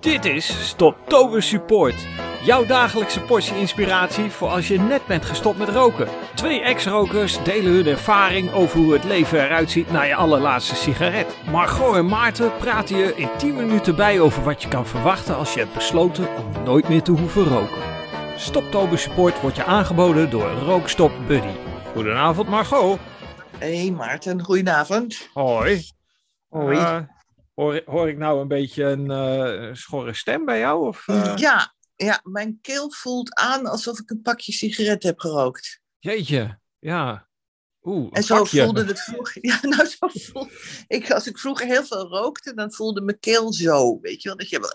Dit is Stoptober Support. Jouw dagelijkse portie inspiratie voor als je net bent gestopt met roken. Twee ex-rokers delen hun ervaring over hoe het leven eruit ziet na je allerlaatste sigaret. Margot en Maarten praten je in 10 minuten bij over wat je kan verwachten als je hebt besloten om nooit meer te hoeven roken. Stoptober Support wordt je aangeboden door Rookstop Buddy. Goedenavond Margot. Hey Maarten, goedenavond. Hoi. Hoi. Eh, hoor, hoor ik nou een beetje een eh, schorre stem bij jou? Of, eh? Ja, ja, mijn keel voelt aan alsof ik een pakje sigaret heb gerookt. Jeetje, ja. Oeh, En zo pakje. voelde het vroeger. Ja, nou, zo voelde, ik, als ik vroeger heel veel rookte, dan voelde mijn keel zo. Weet je wel, dat je wel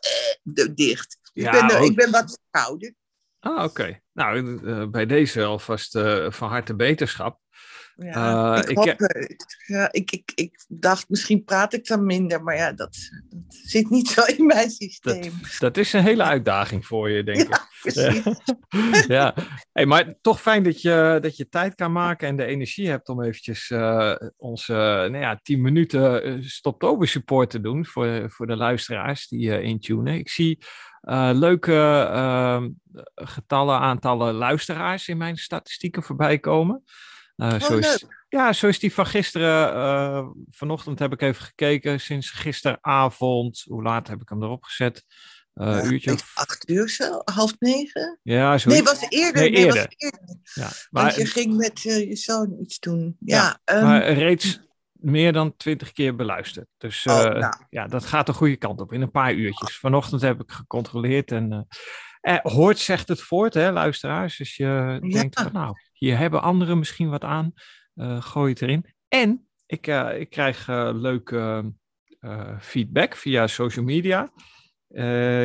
eh, dicht. Ja, ik, ben, ook- ik ben wat verkouden. Ah, oké. Nou, bij deze alvast eh, van harte beterschap. Ja, Eh, ik, ik- hoop, eh, ja, ik, ik, ik dacht, misschien praat ik dan minder, maar ja, dat, dat zit niet zo in mijn systeem. Dat is een hele uitdaging voor je, denk ik. Ja, precies. ja, hey, maar toch fijn dat je, dat je tijd kan maken en de energie hebt om eventjes eh, onze nou ja, 10 minuten stoptober support te doen voor, voor de luisteraars die intunen. Ik zie leuke getallen, aantallen luisteraars in mijn statistieken voorbij komen. Eh, zo, is, leuk. ja, zo is die van gisteren. eh, vanochtend heb ik even gekeken. Sinds gisteravond. Hoe laat heb ik hem erop gezet? Ja, uurtje of acht uur zo, half negen? ja, zo. Nee, was eerder. Nee, Nee, was eerder. ja. Want je ging met je zoon iets doen. Ja, Ja, ehm, maar reeds meer dan twintig keer beluisterd. Dus Oh, nou. ja, dat gaat de goede kant op in een paar uurtjes. Vanochtend heb ik gecontroleerd en eh, hoort zegt het voort, hè, luisteraars. Dus je denkt van nou, hier hebben anderen misschien wat aan. eh, gooi het erin. En ik, eh, ik krijg eh, leuke feedback via social media.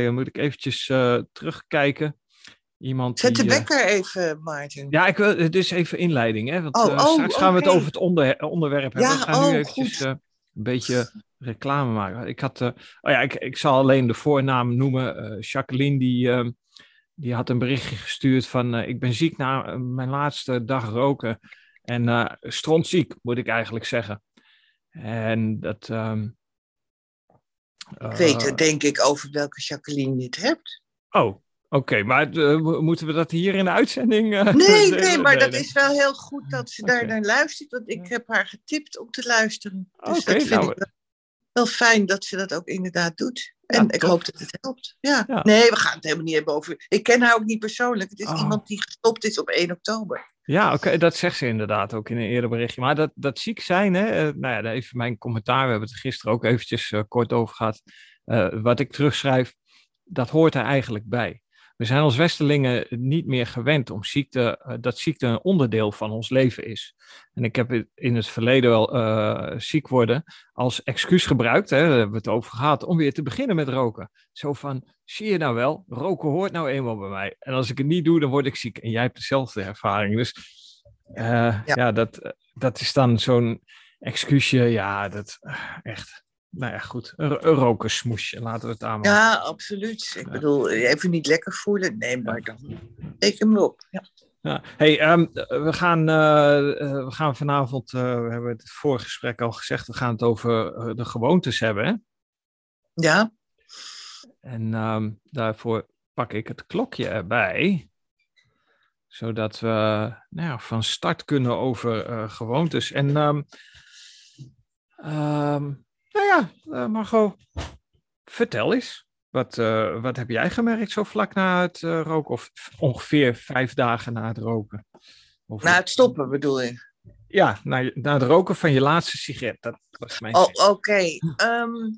Dan moet ik eventjes terugkijken. Iemand Zet de die, wekker even, Maarten. ja, ik wil, het is even inleiding, hè? Want Oh, oh, straks gaan we het over het onder, onderwerp hebben. Ja, we gaan nu oh, eventjes goed. eh, een beetje reclame maken. Ik had, oh ja, ik, ik zal alleen de voornaam noemen. Jacqueline, die, die had een berichtje gestuurd van, eh, ik ben ziek na eh, mijn laatste dag roken. En eh strontziek, moet ik eigenlijk zeggen. En dat... ehm, ik weet het, denk ik, over welke Jacqueline je het hebt. Oh, oké. maar mo- moeten we dat hier in de uitzending... Nee, nee, maar dat is wel heel goed dat ze daar naar luistert. Want ik heb haar getipt om te luisteren. Dus Oké, dat vind nou, ik wel, fijn dat ze dat ook inderdaad doet. Ja, En ik hoop dat het helpt. Ja. Ja. Nee, we gaan het helemaal niet hebben over... Ik ken haar ook niet persoonlijk. Het is Oh. iemand die gestopt is op 1 oktober. Ja, oké, dat zegt ze inderdaad ook in een eerder berichtje. Maar dat, dat ziek zijn, hè, eh, nou ja, even mijn commentaar. We hebben het er gisteren ook eventjes eh, kort over gehad. Eh, wat ik terugschrijf, dat hoort er eigenlijk bij. We zijn als Westelingen niet meer gewend om ziekte, eh, dat ziekte een onderdeel van ons leven is. En ik heb in het verleden wel eh, ziek worden als excuus gebruikt, hè, daar hebben we het over gehad, om weer te beginnen met roken. Zo van, zie je nou wel, roken hoort nou eenmaal bij mij. En als ik het niet doe, dan word ik ziek. En jij hebt dezelfde ervaring. Dus eh, ja. Ja. dat, dat is dan zo'n excuusje. Ja, dat echt. Nou ja, goed. Een, een rokersmoesje, laten we het aan. Ja, absoluut. Ik Ja. bedoel, even niet lekker voelen. Nee, maar dan steek hem op. Ja. Ja. Hey, ehm, we, gaan, eh, eh, we gaan vanavond, eh, we hebben het vorige gesprek al gezegd, we gaan het over de gewoontes hebben. Hè? ja, En ehm, daarvoor pak ik het klokje erbij. Zodat we nou ja, van start kunnen over gewoontes. En ehm, nou ja, eh, Margot, vertel eens. Wat, eh, wat heb jij gemerkt zo vlak na het eh, roken? Of ongeveer vijf dagen na het roken? Of, na het stoppen bedoel je. Ja, na, na het roken van je laatste sigaret. Dat was mijn Oh, oké. Ehm,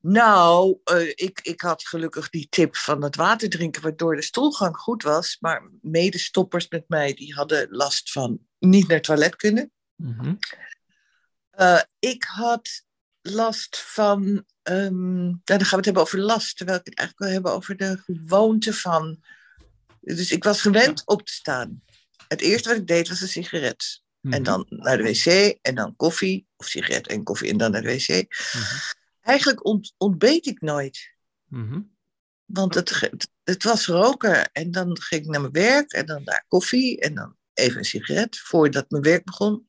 nou, ik, ik had gelukkig die tip van het water drinken, waardoor de stoelgang goed was. Maar medestoppers met mij, die hadden last van niet naar het toilet kunnen. Mhm. Ik had last van, ehm, nou, dan gaan we het hebben over last, terwijl ik het eigenlijk wil hebben over de gewoonte van. Dus ik was gewend op te staan. Het eerste wat ik deed was een sigaret. En Mhm. dan naar de wc en dan koffie, of sigaret en koffie en dan naar de wc. Mhm. Eigenlijk ont, ontbeet ik nooit. Mhm. Want het, het, het was roken. En dan ging ik naar mijn werk en dan daar koffie en dan even een sigaret voordat mijn werk begon.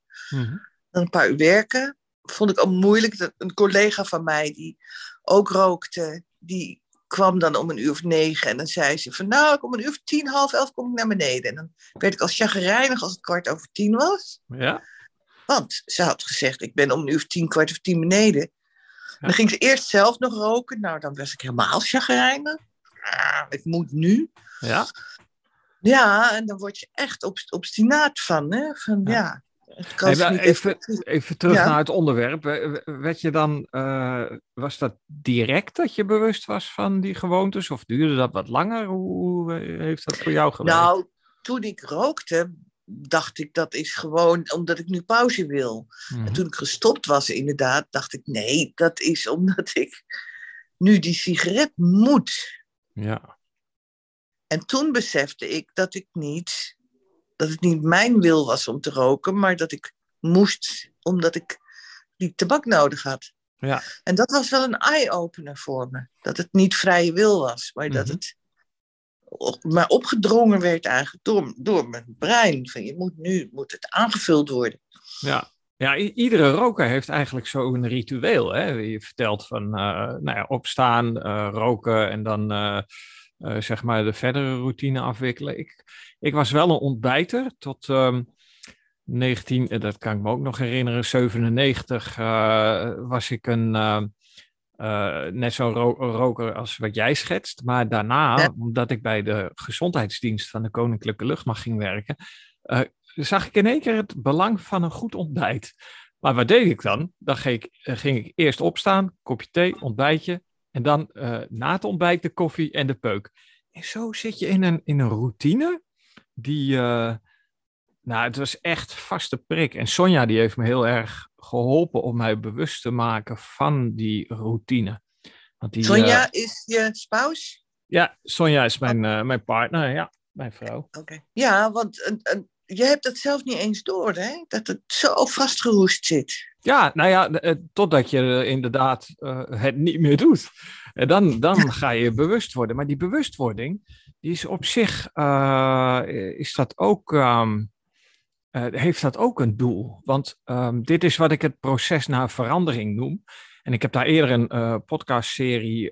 Dan een paar uur werken. Vond ik al moeilijk. Dat een collega van mij die ook rookte, die kwam dan om een uur of negen en dan zei ze van nou, om een uur of tien, half elf kom ik naar beneden. En dan werd ik als chagrijnig als het kwart over tien was. Ja. Want ze had gezegd, ik ben om een uur of tien, kwart over tien beneden. Dan ging ze eerst zelf nog roken. Nou, dan was ik helemaal chagrijnig. Ah, ik moet nu. Ja. Ja, en dan word je echt obstinaat van. Hè? van ja. ja even, even- even terug Ja. naar het onderwerp. Werd je dan, eh, was dat direct dat je bewust was van die gewoontes? Of duurde dat wat langer? Hoe, hoe, eh, heeft dat voor jou gewerkt? Nou, toen ik rookte, dacht ik dat is gewoon omdat ik nu pauze wil. Mhm. En toen ik gestopt was, inderdaad, dacht ik nee, dat is omdat ik nu die sigaret moet. Ja, En toen besefte ik dat ik niet, dat het niet mijn wil was om te roken, maar dat ik moest omdat ik die tabak nodig had. ja, En dat was wel een eye-opener voor me. Dat het niet vrije wil was, maar dat Mhm. het maar opgedrongen werd eigenlijk door, door mijn brein. Van je moet nu moet het aangevuld worden. ja. Ja, iedere roker heeft eigenlijk zo'n ritueel. Hè? Je vertelt van eh, nou ja, opstaan, eh, roken en dan eh, eh, zeg maar de verdere routine afwikkelen. Ik, ik was wel een ontbijter tot ehm 19, eh, dat kan ik me ook nog herinneren, 97 eh, was ik een, eh, eh, net zo'n ro- roker als wat jij schetst. Maar daarna, Ja. omdat ik bij de gezondheidsdienst van de Koninklijke Luchtmacht ging werken, zag ik in één keer het belang van een goed ontbijt. Maar wat deed ik dan? Dan ging ik, ging ik eerst opstaan, kopje thee, ontbijtje. En dan eh, na het ontbijt de koffie en de peuk. En zo zit je in een, in een routine die... eh, nou, het was echt vaste prik. En Sonja die heeft me heel erg geholpen om mij bewust te maken van die routine. Want die, Sonja eh, is je spouse? ja, Sonja is mijn, eh, mijn partner, ja, mijn vrouw. Oké. Ja, want je hebt het zelf niet eens door, hè? Dat het zo vastgeroest zit. Ja, nou ja, eh, totdat je eh, inderdaad eh, het niet meer doet. En dan, dan ga je bewust worden. Maar die bewustwording, die is op zich, is dat ook, ehm, eh, heeft dat ook een doel. Want ehm, dit is wat ik het proces naar verandering noem. En ik heb daar eerder een podcastserie,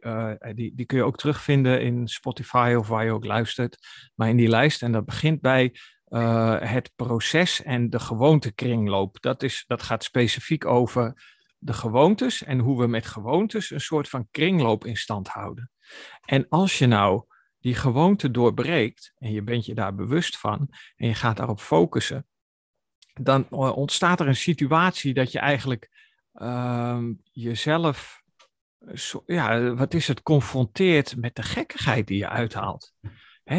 die, die kun je ook terugvinden in Spotify of waar je ook luistert. Maar in die lijst, en dat begint bij eh, het proces en de gewoontekringloop. Dat, is, dat gaat specifiek over de gewoontes en hoe we met gewoontes een soort van kringloop in stand houden. En als je nou die gewoonte doorbreekt en je bent je daar bewust van en je gaat daarop focussen, dan eh, ontstaat er een situatie dat je eigenlijk ehm, jezelf, eh, ja, wat is het, confronteert met de gekkigheid die je uithaalt.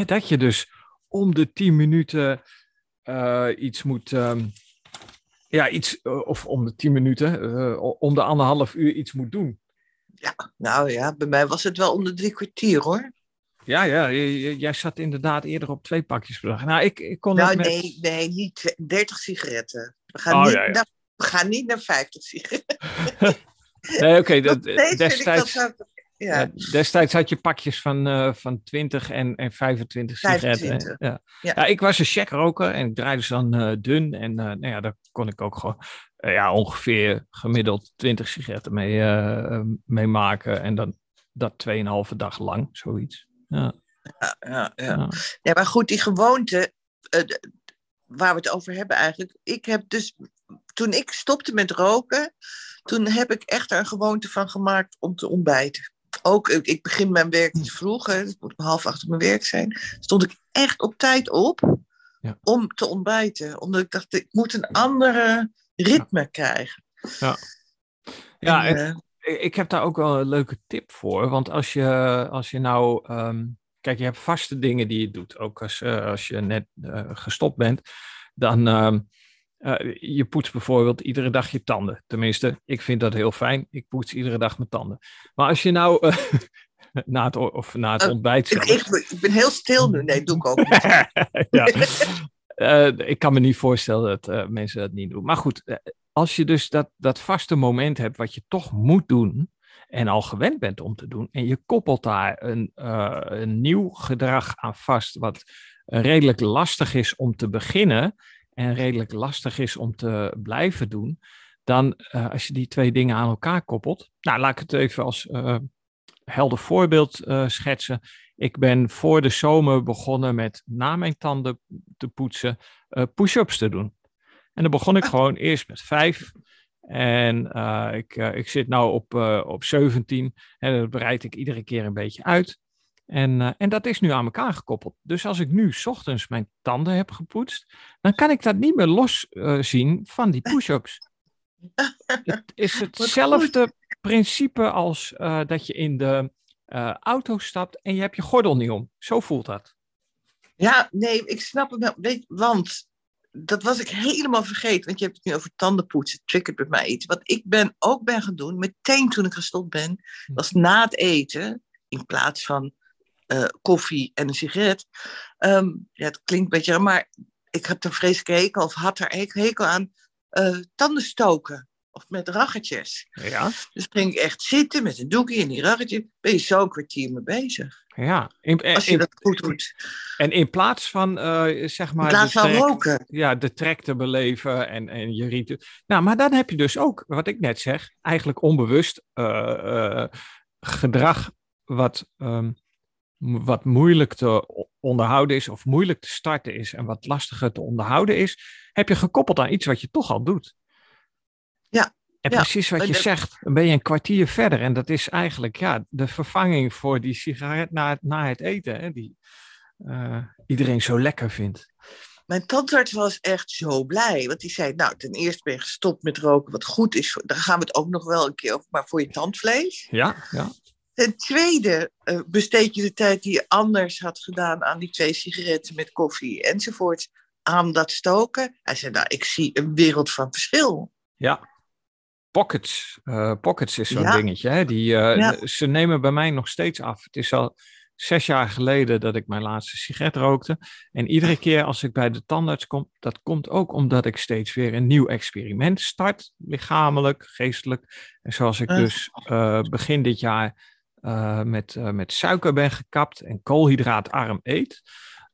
Dat je dus om de tien minuten eh, iets moet. ehm, ja, iets, eh, of om de tien minuten, eh, om de anderhalf uur iets moet doen. Nou ja, bij mij was het wel onder drie kwartier, hoor. Ja, ja, jij zat inderdaad eerder op twee pakjes per dag. Nou, ik, ik kon Nou, met... nee, nee, niet twe- 30 sigaretten. We gaan, Oh, niet, ja, ja. Naar, we gaan niet naar 50 sigaretten. Nee, oké, dat- vind ik destijds, dat ja. ja, destijds had je pakjes van, eh, van 20 en, en 25 sigaretten. 25, Ja. ja. Ja. ik was een checkroker en ik draaide ze dan eh, dun. En eh, nou ja, daar kon ik ook gewoon eh, ja, ongeveer gemiddeld 20 sigaretten mee, eh, mee maken. En dan dat 2,5 dag lang, zoiets. Ja, Ja, ja, ja. maar goed, die gewoonte, eh, waar we het over hebben eigenlijk. Ik heb dus, toen ik stopte met roken, toen heb ik echt er een gewoonte van gemaakt om te ontbijten. Ook, ik, begin mijn werk iets vroeger, het moet om half acht op mijn werk zijn. Stond ik echt op tijd op Ja. om te ontbijten. Omdat ik dacht, ik moet een andere ritme krijgen. ja En, en, eh, ik heb daar ook wel een leuke tip voor. Want als je, als je nou. ehm, kijk, je hebt vaste dingen die je doet. Ook als, eh, als je net eh, gestopt bent. Dan. ehm, eh, je poetst bijvoorbeeld iedere dag je tanden. Tenminste, ik vind dat heel fijn. Ik poets iedere dag mijn tanden. Maar als je nou. eh, na het, of na het Oh, ontbijt. ik, ik, ben heel stil nu. Nee, doe ik ook niet. ja. Eh, ik kan me niet voorstellen dat eh, mensen dat niet doen. Maar goed, eh, als je dus dat, dat vaste moment hebt wat je toch moet doen en al gewend bent om te doen, en je koppelt daar een, eh, een nieuw gedrag aan vast, wat redelijk lastig is om te beginnen en redelijk lastig is om te blijven doen, dan eh, als je die twee dingen aan elkaar koppelt, nou laat ik het even als, eh, helder voorbeeld uh, schetsen. Ik ben voor de zomer begonnen met na mijn tanden te poetsen uh, push-ups te doen. En dan begon ik ah. gewoon eerst met vijf. En uh, ik, ik zit nu op, op 17 en dat bereid ik iedere keer een beetje uit. En, en dat is nu aan elkaar gekoppeld. Dus als ik nu ochtends mijn tanden heb gepoetst, dan kan ik dat niet meer los zien van die push-ups. Het is hetzelfde principe als uh, dat je in de auto stapt en je hebt je gordel niet om. Zo voelt dat. Ja, nee, ik snap het wel. Weet, want dat was ik helemaal vergeten. Want je hebt het nu over tandenpoetsen. Het triggert bij mij iets. Wat ik ben, ook ben gaan doen, meteen toen ik gestopt ben, was na het eten, in plaats van uh, koffie en een sigaret. Um, ja, het klinkt een beetje, maar ik heb er vreselijk hekel, of had er hekel aan, uh, tanden stoken of met raggetjes. Ja. Dus ging ik echt zitten met een doekje en die raggetjes. Ben je zo een kwartier mee bezig. Ja. In, Als je dat goed doet. En in plaats van, uh, zeg maar... In plaats van roken. Ja, de trek te beleven en, en je ritueel. Nou, maar dan heb je dus ook, wat ik net zeg, eigenlijk onbewust gedrag wat, um, wat moeilijk te onderhouden is of moeilijk te starten is en wat lastiger te onderhouden is, heb je gekoppeld aan iets wat je toch al doet. Ja. En precies wat je zegt, dan ben je een kwartier verder. En dat is eigenlijk ja, de vervanging voor die sigaret na, na het eten, hè, die uh, iedereen zo lekker vindt. Mijn tandarts was echt zo blij. Want die zei, nou, ten eerste ben je gestopt met roken, wat goed is. Daar gaan we het ook nog wel een keer over, maar voor je tandvlees. Ja, ja. Ten tweede uh, besteed je de tijd die je anders had gedaan aan die twee sigaretten met koffie enzovoort, aan dat stoken. Hij zei, nou, ik zie een wereld van verschil. Ja, Pockets. Uh, Pockets is zo'n dingetje. Hè? Die, uh, Ze nemen bij mij nog steeds af. Het is al zes jaar geleden dat ik mijn laatste sigaret rookte. En iedere keer als ik bij de tandarts kom, dat komt ook omdat ik steeds weer een nieuw experiment start. Lichamelijk, geestelijk. En zoals ik dus uh, begin dit jaar met, met suiker ben gekapt en koolhydraatarm eet.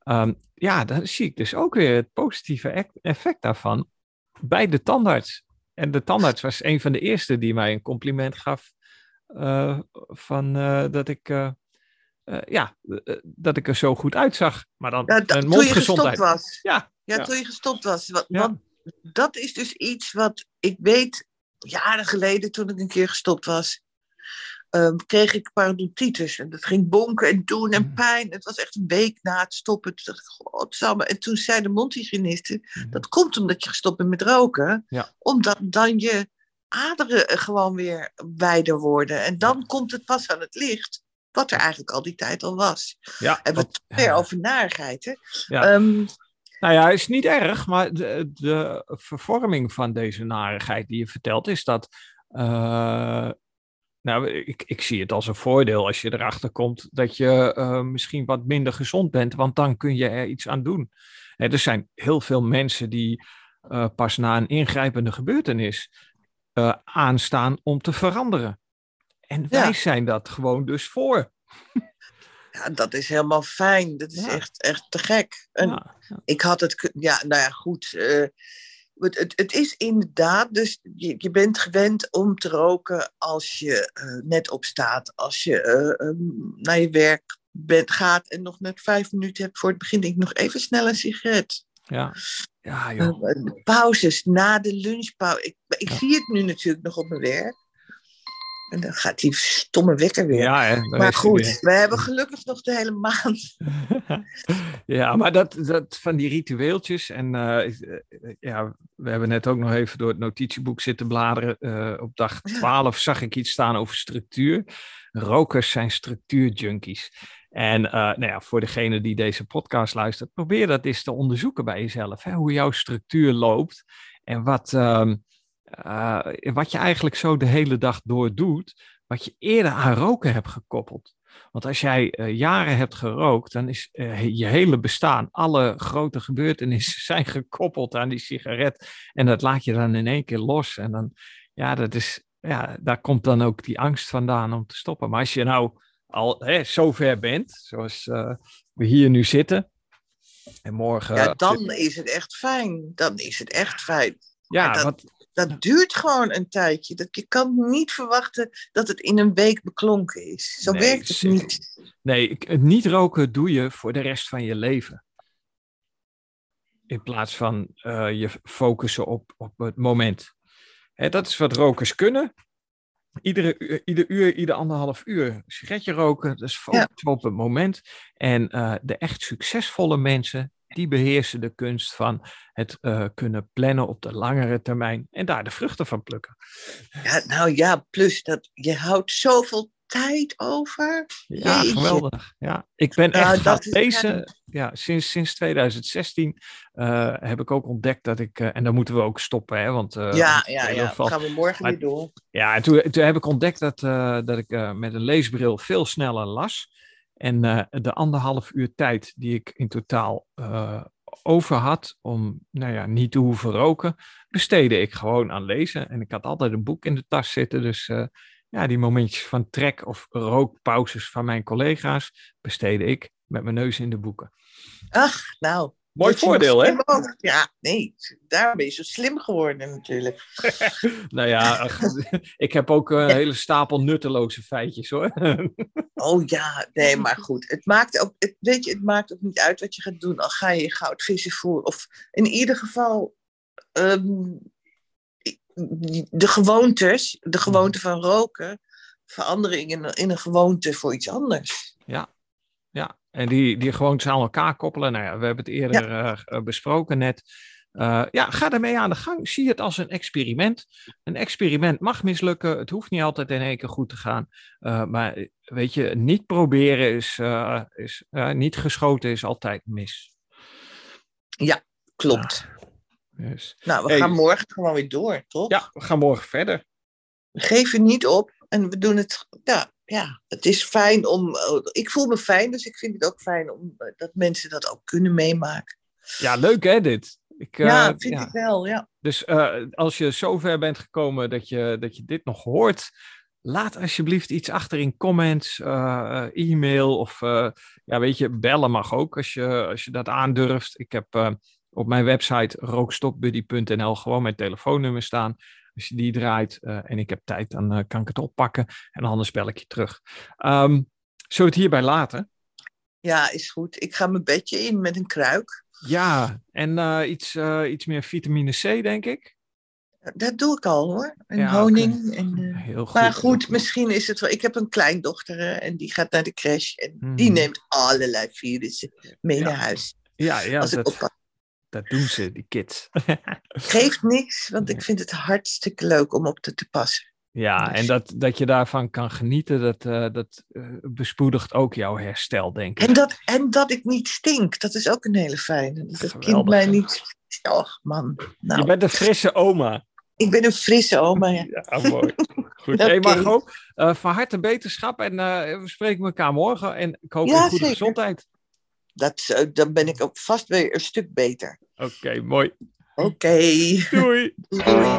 Um, ja, dan zie ik dus ook weer het positieve effect daarvan bij de tandarts. En de tandarts was een van de eerste die mij een compliment gaf uh, van dat ik. Ja, dat ik er zo goed uitzag. Maar dan ja, een Toen je gestopt was. Ja, ja, ja, toen je gestopt was. Ja. dat is dus iets wat ik weet jaren geleden toen ik een keer gestopt was um, kreeg ik parodontitis. En dat ging bonken en doen en mm. pijn. Het was echt een week na het stoppen. Toen dacht ik, godsamme. En toen zei de mondhygiëniste, mm. dat komt omdat je gestopt bent met roken. Ja. Omdat dan je aderen gewoon weer wijder worden. En dan ja. komt het pas aan het licht. Wat er eigenlijk al die tijd al was. Ja, en we weer over narigheid. Hè? Ja. Um, nou ja, is niet erg, maar de, de vervorming van deze narigheid die je vertelt, is dat uh, nou, ik, ik zie het als een voordeel als je erachter komt dat je uh, misschien wat minder gezond bent, want dan kun je er iets aan doen. Hè, er zijn heel veel mensen die uh, pas na een ingrijpende gebeurtenis uh, aanstaan om te veranderen. En wij ja. zijn dat gewoon dus voor. Ja, dat is helemaal fijn. Dat is ja. echt, echt te gek. En ja, ik had het, ja, nou ja, goed. Het, het, het, is inderdaad, dus je, je bent gewend om te roken als je uh, net opstaat, als je uh, um, naar je werk bent, gaat en nog net vijf minuten hebt voor het begin, denk ik nog even snel een sigaret. Ja, ja joh. Uh, pauzes, na de lunchpauze. Ik, ik ja. zie het nu natuurlijk nog op mijn werk. En dan gaat die stomme wekker weer. Ja, hè, maar goed, we hebben gelukkig nog de hele maand. ja, maar dat, dat van die ritueeltjes. En uh, ja, we hebben net ook nog even door het notitieboek zitten bladeren. Uh, op dag 12 zag ik iets staan over structuur. Rokers zijn structuurjunkies. En uh, nou ja, voor degene die deze podcast luistert, probeer dat eens te onderzoeken bij jezelf. Hè, hoe jouw structuur loopt en wat. Uh, uh, wat je eigenlijk zo de hele dag door doet, wat je eerder aan roken hebt gekoppeld. Want als jij uh, jaren hebt gerookt, dan is uh, je hele bestaan, alle grote gebeurtenissen zijn gekoppeld aan die sigaret. En dat laat je dan in één keer los. En dan, ja, dat is, ja, daar komt dan ook die angst vandaan om te stoppen. Maar als je nou al hè, zover bent, zoals we hier nu zitten, en morgen. Ja, dan is het echt fijn. Dan is het echt fijn. Ja, dat... dat duurt gewoon een tijdje. Dat, je kan niet verwachten dat het in een week beklonken is. Zo Nee, werkt het zeker. niet. Nee, het niet roken doe je voor de rest van je leven. In plaats van eh, je focussen op, op het moment. Hè, dat is wat rokers kunnen. Iedere uur, ieder uur, ieder anderhalf uur sigaretje roken. Dus focussen op het moment. En eh, de echt succesvolle mensen, die beheersen de kunst van het eh, kunnen plannen op de langere termijn. En daar de vruchten van plukken. Ja, nou ja, plus dat je houdt zoveel tijd over. Ja, Jeetje. geweldig. Ja, ik ben Nou, echt dat fijn. Ja, sinds, sinds 2016 eh, heb ik ook ontdekt dat ik, eh, en dan moeten we ook stoppen, hè, want ja, ja, ja. valt- Gaan we morgen Maar- weer door. ja, en toen, toen heb ik ontdekt dat, dat ik met een leesbril veel sneller las. En eh, de anderhalf uur tijd die ik in totaal eh, over had om nou ja, niet te hoeven roken, besteedde ik gewoon aan lezen. En ik had altijd een boek in de tas zitten. Dus eh, ja, die momentjes van trek of rookpauzes van mijn collega's besteedde ik met mijn neus in de boeken. Ach, nou. Mooi dat voordeel, hè? Ja, nee. Daar ben je zo slim geworden natuurlijk. Nou ja, ach, ik heb ook een hele stapel nutteloze feitjes hoor. Oh ja, nee, maar goed. Het maakt ook, het, weet je, het maakt ook niet uit wat je gaat doen. Al ga je goudvissen voeren. Of in ieder geval ehm, de gewoontes, de gewoonte van roken, veranderen in in een gewoonte voor iets anders. Ja, ja. En die, die gewoon aan elkaar koppelen. Nou ja, we hebben het eerder eh, eh, besproken net. Eh, ja, ga ermee aan de gang. Zie het als een experiment. Een experiment mag mislukken. Het hoeft niet altijd in één keer goed te gaan. Maar weet je, niet proberen is, is niet geschoten is altijd mis. Klopt. Dus, Nou, we Hey. gaan morgen gewoon weer door, toch? ja, we gaan morgen verder. We geven niet op en we doen het. Ja, ja, het is fijn om. Ik voel me fijn, dus ik vind het ook fijn om eh, dat mensen dat ook kunnen meemaken. Ja, leuk hè dit. Ik, eh, ja, vind ja. ik wel. Ja. Dus eh, als je zover bent gekomen dat je, dat je dit nog hoort, laat alsjeblieft iets achter in comments, eh, eh, e-mail of eh, ja, weet je, bellen mag ook als je, als je dat aandurft. Ik heb eh, op mijn website rookstopbuddy.nl gewoon mijn telefoonnummer staan. Je die draait eh, en ik heb tijd, dan eh, kan ik het oppakken en anders bel ik je terug. Ehm zullen we het hierbij laten? ja, is goed. Ik ga mijn bedje in met een kruik. Ja, en eh, iets, iets meer vitamine C, denk ik. Dat doe ik al hoor. En Ja, honing. En, Heel goed. maar goed, misschien is het wel. Ik heb een kleindochter hè, en die gaat naar de crash. En Mhm. die neemt allerlei virussen mee Ja. naar huis. Ja, ja als ik dat, oppas. Dat doen ze, die kids. Geeft niks, want ik vind het hartstikke leuk om op te, te passen. Ja, Dus- en dat, dat je daarvan kan genieten, dat, eh, dat eh, bespoedigt ook jouw herstel, denk ik. En dat, en dat ik niet stink, dat is ook een hele fijne. Dat het kind mij niet. Och man, nou, Je bent een frisse oma. ik ben een frisse oma. Ja. Ja, mooi. Goed. Oké. Hey Margot, eh, van harte beterschap en eh, we spreken elkaar morgen. En ik hoop Ja, in goede zeker. gezondheid. Dat, eh, dan ben ik ook vast weer een stuk beter. Oké, mooi. Oké. Doei. Doei.